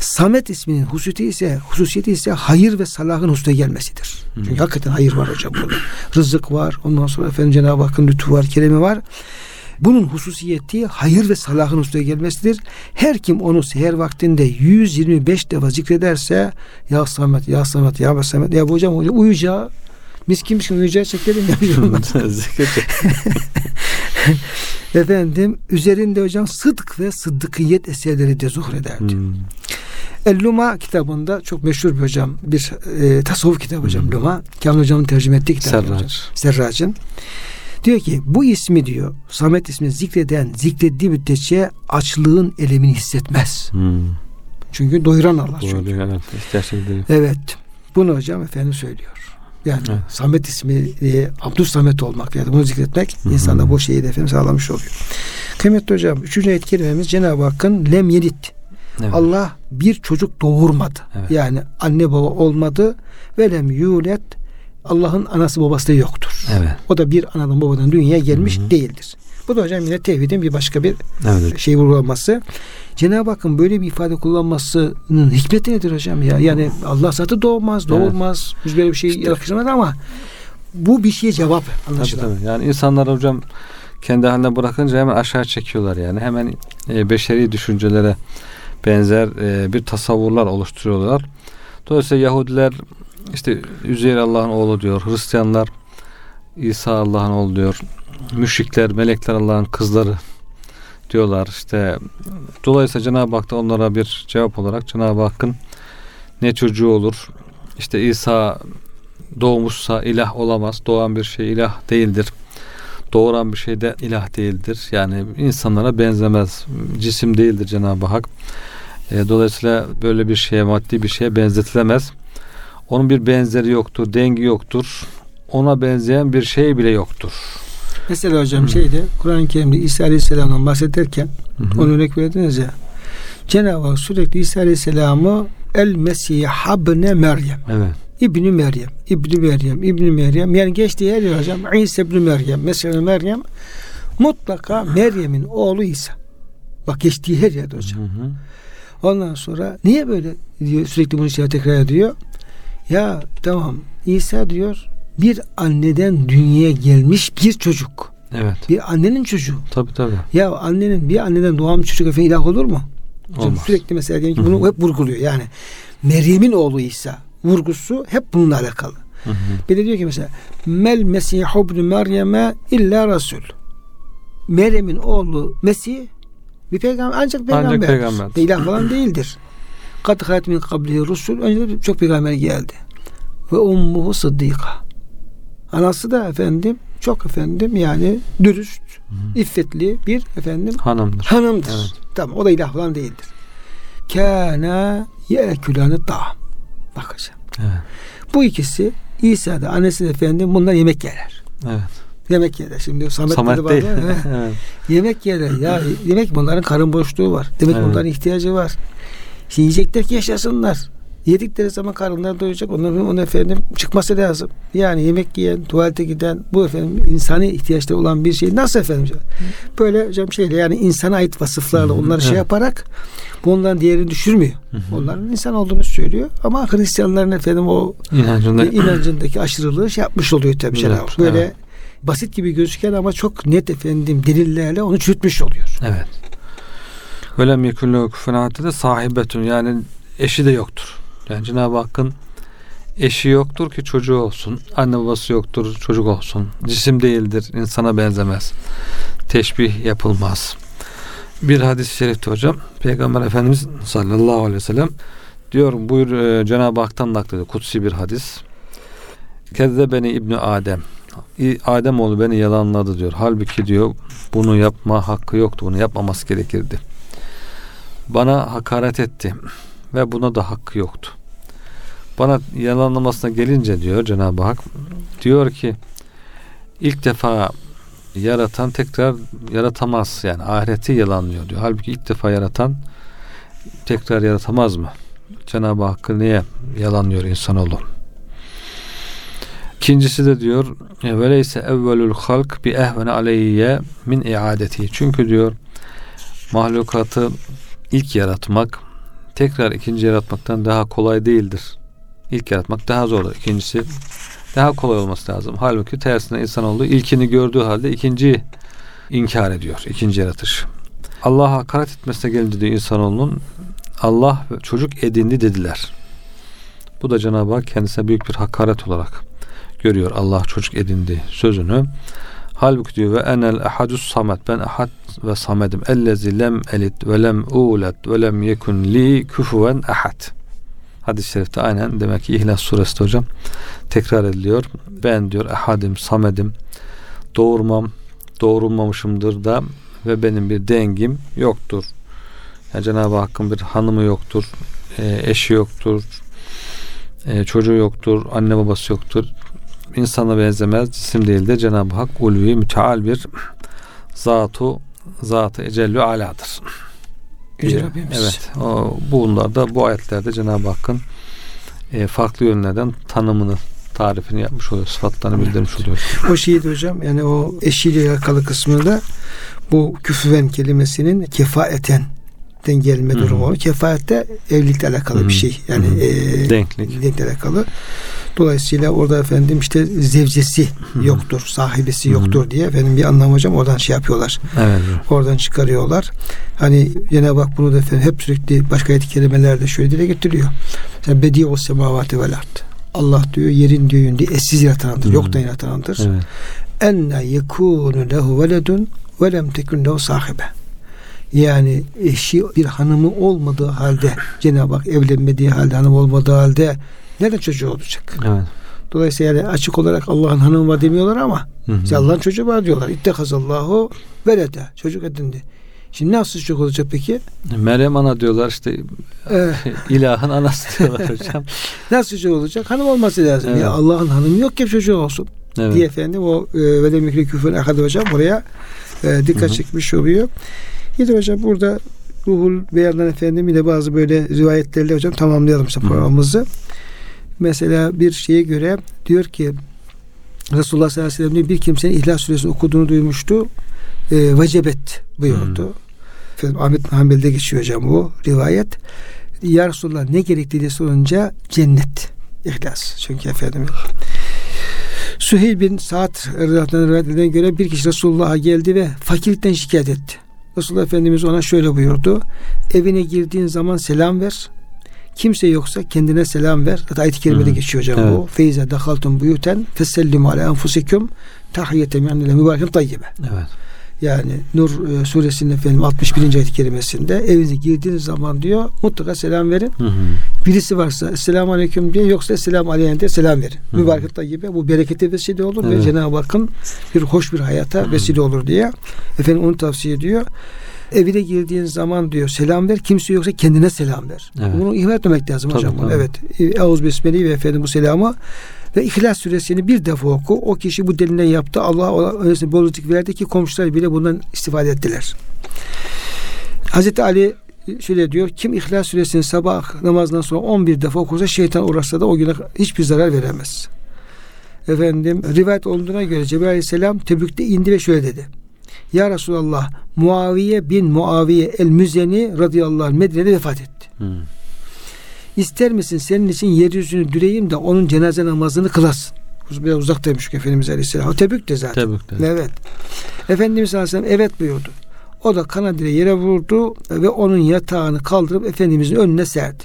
Speaker 1: Samet isminin hususiyeti ise hususiyeti ise hayır ve salahın husna gelmesidir. Çünkü hakikaten hayır var hocam burada. Rızık var. Ondan sonra efendim Cenab-ı Hakk'ın lütfu var, keremi var. Bunun hususiyeti hayır ve salahın husna gelmesidir. Her kim onu seher vaktinde 125 defa zikrederse ya Samet, ya Samet, ya Samet, ya bu hocam, hocam uyuyacağı mis kimmiş uyuyacağı çekelim ya. [LAUGHS] [LAUGHS] Efendim üzerinde hocam sıdk ve sıddıkiyet eserleri de zuhur ederdi.
Speaker 2: Hmm.
Speaker 1: El-Luma kitabında çok meşhur bir hocam bir e, tasavvuf kitabı hocam Luma. Kamil hocamın tercüme ettiği kitap. hocam.
Speaker 2: Serraç.
Speaker 1: Serrac'ın. Diyor ki bu ismi diyor Samet ismini zikreden zikrettiği müddetçe açlığın elemini hissetmez.
Speaker 2: Hmm.
Speaker 1: Çünkü doyuran Allah
Speaker 2: Doğru,
Speaker 1: çünkü.
Speaker 2: evet.
Speaker 1: Evet. Bunu hocam efendim söylüyor. Yani
Speaker 2: Evet.
Speaker 1: Samet ismi e, Abdus Samet olmak yani bunu zikretmek
Speaker 2: Hı hı.
Speaker 1: insanda bu şeyi de efendim sağlamış oluyor. Kıymetli hocam üçüncü ayet kerimemiz Cenab-ı Hakk'ın lem yelit
Speaker 2: Evet.
Speaker 1: Allah bir çocuk doğurmadı.
Speaker 2: Evet.
Speaker 1: Yani anne baba olmadı ve lem yulet Allah'ın anası babası da yoktur.
Speaker 2: Evet.
Speaker 1: O da bir anadan babadan dünyaya gelmiş
Speaker 2: Hı hı.
Speaker 1: değildir. Bu da hocam yine tevhidin bir başka bir
Speaker 2: Evet.
Speaker 1: şey vurgulaması. Cenab-ı Hakk'ın böyle bir ifade kullanmasının hikmeti nedir hocam ya? Yani Allah zaten doğmaz, doğurmaz. Biz böyle bir şey yakışmaz ama bu bir şeye cevap
Speaker 2: Tabii,
Speaker 1: anlaşılan.
Speaker 2: tabii. Yani insanlar hocam kendi haline bırakınca hemen aşağı çekiyorlar yani. Hemen e, beşeri düşüncelere benzer e, bir tasavvurlar oluşturuyorlar. Dolayısıyla Yahudiler işte Üzeyir Allah'ın oğlu diyor. Hristiyanlar İsa Allah'ın oğlu diyor. Müşrikler, melekler Allah'ın kızları diyorlar. İşte dolayısıyla Cenab-ı Hak da onlara bir cevap olarak Cenab-ı Hakk'ın ne çocuğu olur? İşte İsa doğmuşsa ilah olamaz. Doğan bir şey ilah değildir. Doğuran bir şey de ilah değildir. Yani insanlara benzemez. Cisim değildir Cenab-ı Hak. E, dolayısıyla böyle bir şeye maddi bir şeye benzetilemez. Onun bir benzeri yoktur, dengi yoktur. Ona benzeyen bir şey bile yoktur.
Speaker 1: Mesela hocam
Speaker 2: Hı.
Speaker 1: şeyde Kur'an-ı Kerim'de İsa Aleyhisselam'dan bahsederken
Speaker 2: Hı
Speaker 1: onu örnek verdiniz ya. Cenab-ı Hak sürekli İsa Aleyhisselam'ı El Mesih Habne Meryem
Speaker 2: Evet.
Speaker 1: İbni Meryem, İbni Meryem, İbni Meryem. Yani geçtiği her yer hocam İsa İbni Meryem, mesela Meryem mutlaka Meryem'in oğlu İsa. Bak geçtiği her yerde hocam.
Speaker 2: Hı hı.
Speaker 1: Ondan sonra niye böyle diyor sürekli bunu şey tekrar ediyor. Ya tamam İsa diyor bir anneden dünyaya gelmiş bir çocuk.
Speaker 2: Evet.
Speaker 1: Bir annenin çocuğu.
Speaker 2: Tabii tabii.
Speaker 1: Ya annenin bir anneden doğan bir çocuk efendim ilah olur mu?
Speaker 2: Olmaz.
Speaker 1: sürekli mesela diyelim ki bunu hep vurguluyor. Yani Meryem'in oğlu İsa vurgusu hep bununla alakalı.
Speaker 2: Hı hı.
Speaker 1: Bir de diyor ki mesela Mel Mesih ibn Meryem'e illa Resul. Meryem'in oğlu Mesih bir peygamber ancak peygamber.
Speaker 2: peygamber.
Speaker 1: İlah falan değildir. Kad hayat min kablihi rusul. Önce de çok peygamber geldi. Ve ummuhu sıddika. Anası da efendim çok efendim yani dürüst, iffetli bir efendim
Speaker 2: Hanımdır.
Speaker 1: hanımdır.
Speaker 2: Evet.
Speaker 1: Tamam o da ilah falan değildir. Kâne ye'külâne ta'am. Bak hocam.
Speaker 2: Evet.
Speaker 1: Bu ikisi İsa da annesi de efendim bunlar yemek yerler.
Speaker 2: Evet.
Speaker 1: Yemek yerler. Şimdi Samet,
Speaker 2: Samet
Speaker 1: dedi
Speaker 2: değil. [LAUGHS] evet.
Speaker 1: yemek yerler. Ya demek bunların karın boşluğu var. Demek
Speaker 2: Evet.
Speaker 1: bunların ihtiyacı var. Şimdi yiyecekler ki yaşasınlar. Yedikleri zaman karınları doyacak. Onların onun efendim çıkması lazım. Yani yemek yiyen, tuvalete giden bu efendim insani ihtiyaçları olan bir şey nasıl efendim? Böyle hocam şeyle yani insana ait vasıflarla
Speaker 2: Hı hı,
Speaker 1: onları şey
Speaker 2: evet.
Speaker 1: yaparak bunların değerini düşürmüyor.
Speaker 2: Hı hı.
Speaker 1: Onların insan olduğunu söylüyor. Ama Hristiyanların efendim o
Speaker 2: İnancında
Speaker 1: inancındaki aşırılığı şey yapmış oluyor tabii
Speaker 2: Evet,
Speaker 1: Cenab-ı Hak. Böyle
Speaker 2: evet.
Speaker 1: basit gibi gözüken ama çok net efendim delillerle onu çürütmüş oluyor.
Speaker 2: Evet. Öyle mekülü küfenatı da sahibetün yani eşi de yoktur. Yani Cenab-ı Hakk'ın eşi yoktur ki çocuğu olsun. Anne babası yoktur çocuk olsun. Cisim değildir. insana benzemez. Teşbih yapılmaz. Bir hadis-i şerifte hocam Peygamber Efendimiz sallallahu aleyhi ve sellem diyor buyur e, Cenab-ı Hak'tan naklediyor. Kutsi bir hadis. Kezde beni İbni Adem. Adem oğlu beni yalanladı diyor. Halbuki diyor bunu yapma hakkı yoktu. Bunu yapmaması gerekirdi. bana hakaret etti ve buna da hakkı yoktu. Bana yalanlamasına gelince diyor Cenab-ı Hak diyor ki ilk defa yaratan tekrar yaratamaz yani ahireti yalanlıyor diyor. Halbuki ilk defa yaratan tekrar yaratamaz mı? Cenab-ı Hakk'ı niye yalanlıyor insanoğlu? İkincisi de diyor veleyse evvelul halk bi ehvene aleyye min iadeti. Çünkü diyor mahlukatı ilk yaratmak tekrar ikinci yaratmaktan daha kolay değildir. İlk yaratmak daha zordur. İkincisi daha kolay olması lazım. Halbuki tersine insanoğlu ilkini gördüğü halde ikinciyi inkar ediyor. ikinci yaratış. Allah'a hakaret etmesine gelince diyor insanoğlunun Allah çocuk edindi dediler. Bu da Cenab-ı Hak kendisine büyük bir hakaret olarak görüyor. Allah çocuk edindi sözünü. Halbuki diyor ve enel ahadus samet ben ahad ve samedim ellezi lem elit ve lem ulet ve lem yekun li küfuven ahad. Hadis-i şerifte aynen demek ki İhlas suresi hocam tekrar ediliyor. Ben diyor ahadim samedim doğurmam doğurulmamışımdır da ve benim bir dengim yoktur. Yani Cenab-ı Hakk'ın bir hanımı yoktur, e, eşi yoktur, e, çocuğu yoktur, anne babası yoktur. İnsana benzemez, cisim değil de Cenab-ı Hak ulvi müteal bir zatu zatı ecellü aladır.
Speaker 1: Yüce Rabbimiz.
Speaker 2: Evet. O, bunlarda bu ayetlerde Cenab-ı Hakk'ın e, farklı yönlerden tanımını tarifini yapmış oluyor. Sıfatlarını bildirmiş oluyor.
Speaker 1: O şeydi hocam yani o eşiyle alakalı kısmında bu küfüven kelimesinin kefaeten den gelme
Speaker 2: Hı hı.
Speaker 1: durumu. Kefaette evlilikle alakalı
Speaker 2: Hı
Speaker 1: bir şey. Yani
Speaker 2: Hı hı.
Speaker 1: e,
Speaker 2: Denklik.
Speaker 1: denkle alakalı. Dolayısıyla orada efendim işte zevcesi
Speaker 2: hı.
Speaker 1: yoktur, sahibesi
Speaker 2: Hı
Speaker 1: yoktur diye efendim bir anlam hocam oradan şey yapıyorlar.
Speaker 2: Evet.
Speaker 1: Oradan çıkarıyorlar. Hani Cenab-ı Hak bunu da efendim hep sürekli başka ayet kelimelerde şöyle dile getiriyor. Mesela bedi o semavati vel ard. Allah diyor yerin göğün diye eşsiz yaratandır.
Speaker 2: Hı.
Speaker 1: Yoktan yaratandır.
Speaker 2: Evet.
Speaker 1: enne yekunu lehu veledun ve lem tekun lehu sahibe. Yani eşi bir hanımı olmadığı halde Cenab-ı Hak evlenmediği halde hanım olmadığı halde nerede çocuğu olacak?
Speaker 2: Evet.
Speaker 1: Dolayısıyla yani açık olarak Allah'ın hanımı var demiyorlar ama işte Allah'ın çocuğu var diyorlar. İttekazallahu velede. Çocuk edindi. Şimdi nasıl çocuk olacak peki?
Speaker 2: Meryem ana diyorlar işte [LAUGHS] ilahın anası diyorlar hocam. [LAUGHS]
Speaker 1: nasıl çocuk olacak? Hanım olması lazım.
Speaker 2: Evet.
Speaker 1: Ya Allah'ın hanımı yok ki çocuğu olsun.
Speaker 2: Evet.
Speaker 1: diye efendim o e, ve küfür akadı hocam buraya e, dikkat
Speaker 2: Hı hı.
Speaker 1: çekmiş oluyor. Yine hocam burada ruhul beyandan efendim yine bazı böyle rivayetlerle hocam tamamlayalım işte
Speaker 2: Hı hı.
Speaker 1: programımızı. Mesela bir şeye göre diyor ki Resulullah sallallahu aleyhi ve sellem diyor, bir kimsenin İhlas Suresini okuduğunu duymuştu. E, vecebet buyurdu. Efendim, Ahmet Hanbel'de geçiyor hocam bu rivayet. Ya Resulullah ne gerekli diye sorunca cennet. İhlas. Çünkü efendim Süheyl bin Sa'd radıyallahu anh rivayet edilen göre bir kişi Resulullah'a geldi ve fakirlikten şikayet etti. Resulullah Efendimiz ona şöyle buyurdu. Evine girdiğin zaman selam ver. Kimse yoksa kendine selam ver. Zaten ayet-i kerimede
Speaker 2: Hı.
Speaker 1: geçiyor hocam
Speaker 2: Evet.
Speaker 1: bu. Feyze dehaltum buyuten fesellimu ala enfusikum tahiyyeten minallah mübarekem tayyibe.
Speaker 2: Evet.
Speaker 1: Yani Nur e, suresinin efendim 61. ayet-i kerimesinde evinize girdiğiniz zaman diyor mutlaka selam verin.
Speaker 2: Hı hı.
Speaker 1: Birisi varsa Esselamu Aleyküm diye yoksa Esselamu Aleyhem diye selam verin.
Speaker 2: Hı.
Speaker 1: Mübarek gibi bu berekete vesile olur ve
Speaker 2: Evet.
Speaker 1: Cenab-ı Hakk'ın bir hoş bir hayata vesile olur diye. Efendim onu tavsiye ediyor. Evine girdiğin zaman diyor selam ver. Kimse yoksa kendine selam ver.
Speaker 2: Evet.
Speaker 1: Bunu ihmal etmemek lazım
Speaker 2: Tabii,
Speaker 1: hocam.
Speaker 2: tabii.
Speaker 1: Evet. Eûz besmeleyi ve efendim bu selamı ve İhlas suresini bir defa oku. O kişi bu dilinden yaptı. Allah öylesine bolluk verdi ki komşular bile bundan istifade ettiler. Hazreti Ali şöyle diyor. Kim İhlas suresini sabah namazından sonra 11 defa okursa şeytan uğraşsa da o güne hiçbir zarar veremez. Efendim rivayet olduğuna göre Cebrail aleyhisselam Tebük'te indi ve şöyle dedi. Ya Resulallah Muaviye bin Muaviye el-Müzeni radıyallahu anh Medine'de vefat etti.
Speaker 2: Hı.
Speaker 1: İster misin senin için yeryüzünü düreyim de onun cenaze namazını kılasın. Biraz uzaktaymış çünkü Efendimiz Aleyhisselam. O Tebük de zaten.
Speaker 2: Tebük'te.
Speaker 1: Evet. Efendimiz Aleyhisselam evet buyurdu. O da kanadıyla yere vurdu ve onun yatağını kaldırıp Efendimizin önüne serdi.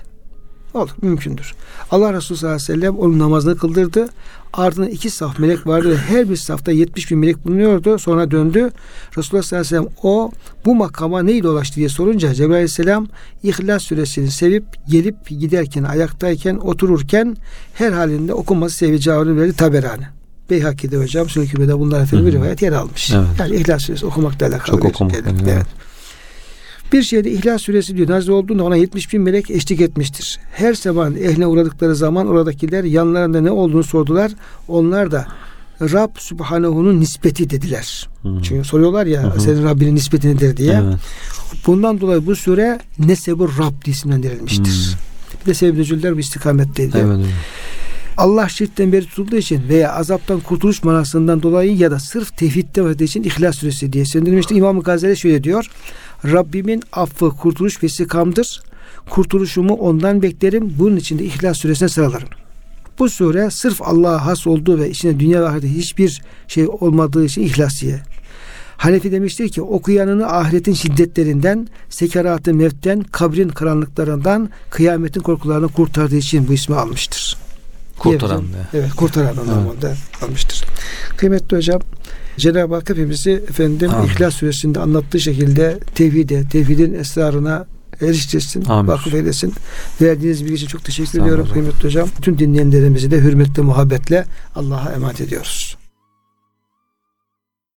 Speaker 1: Olur, mümkündür. Allah Resulü sallallahu aleyhi ve sellem onun namazını kıldırdı. Ardından iki saf melek vardı ve her bir safta 70 bin melek bulunuyordu. Sonra döndü. Resulullah sallallahu aleyhi ve sellem o bu makama neyle ulaştı diye sorunca Cebrail aleyhisselam İhlas suresini sevip gelip giderken, ayaktayken, otururken her halinde okunması sevi cevabını verdi Taberani. Beyhaki'de hocam Sülkübe'de bunlar efendim bir rivayet yer almış.
Speaker 2: Evet.
Speaker 1: Yani İhlas suresi okumakla alakalı.
Speaker 2: Çok okumak. evet.
Speaker 1: Evet. Bir şeyde İhlas suresi diyor nazil olduğunda ona 70 bin melek eşlik etmiştir. Her zaman ehline uğradıkları zaman oradakiler yanlarında ne olduğunu sordular. Onlar da Rab Subhanahu'nun nispeti dediler.
Speaker 2: Hı.
Speaker 1: Çünkü soruyorlar ya
Speaker 2: Hı hı.
Speaker 1: senin Rabbinin nispeti nedir diye.
Speaker 2: Evet.
Speaker 1: Bundan dolayı bu sure Nesebur Rab diye isimlendirilmiştir. Bir de sevgili nüzüller bu istikametteydi.
Speaker 2: Evet. evet.
Speaker 1: Allah şirkten beri tutulduğu için veya azaptan kurtuluş manasından dolayı ya da sırf tevhidde vardığı için İhlas Suresi diye isimlendirilmiştir. İmam-ı Gazali şöyle diyor. Rabbimin affı kurtuluş vesikamdır. Kurtuluşumu ondan beklerim. Bunun için de İhlas Suresine sıralarım. Bu sure sırf Allah'a has olduğu ve içinde dünya ve ahirette hiçbir şey olmadığı için İhlasiye. Hanefi demiştir ki okuyanını ahiretin şiddetlerinden, sekaratı mevtten, kabrin karanlıklarından, kıyametin korkularını kurtardığı için bu ismi almıştır.
Speaker 2: Kurtaran
Speaker 1: diye. Evet kurtaran anlamında almıştır. Kıymetli hocam Cenab-ı Hak hepimizi efendim
Speaker 2: Amin.
Speaker 1: İhlas Suresi'nde anlattığı şekilde tevhide, tevhidin esrarına eriştirsin,
Speaker 2: Amin.
Speaker 1: vakıf eylesin. Verdiğiniz bilgi için çok teşekkür
Speaker 2: Sağ
Speaker 1: ediyorum kıymetli hocam. Tüm dinleyenlerimizi de hürmetle, muhabbetle Allah'a emanet ediyoruz.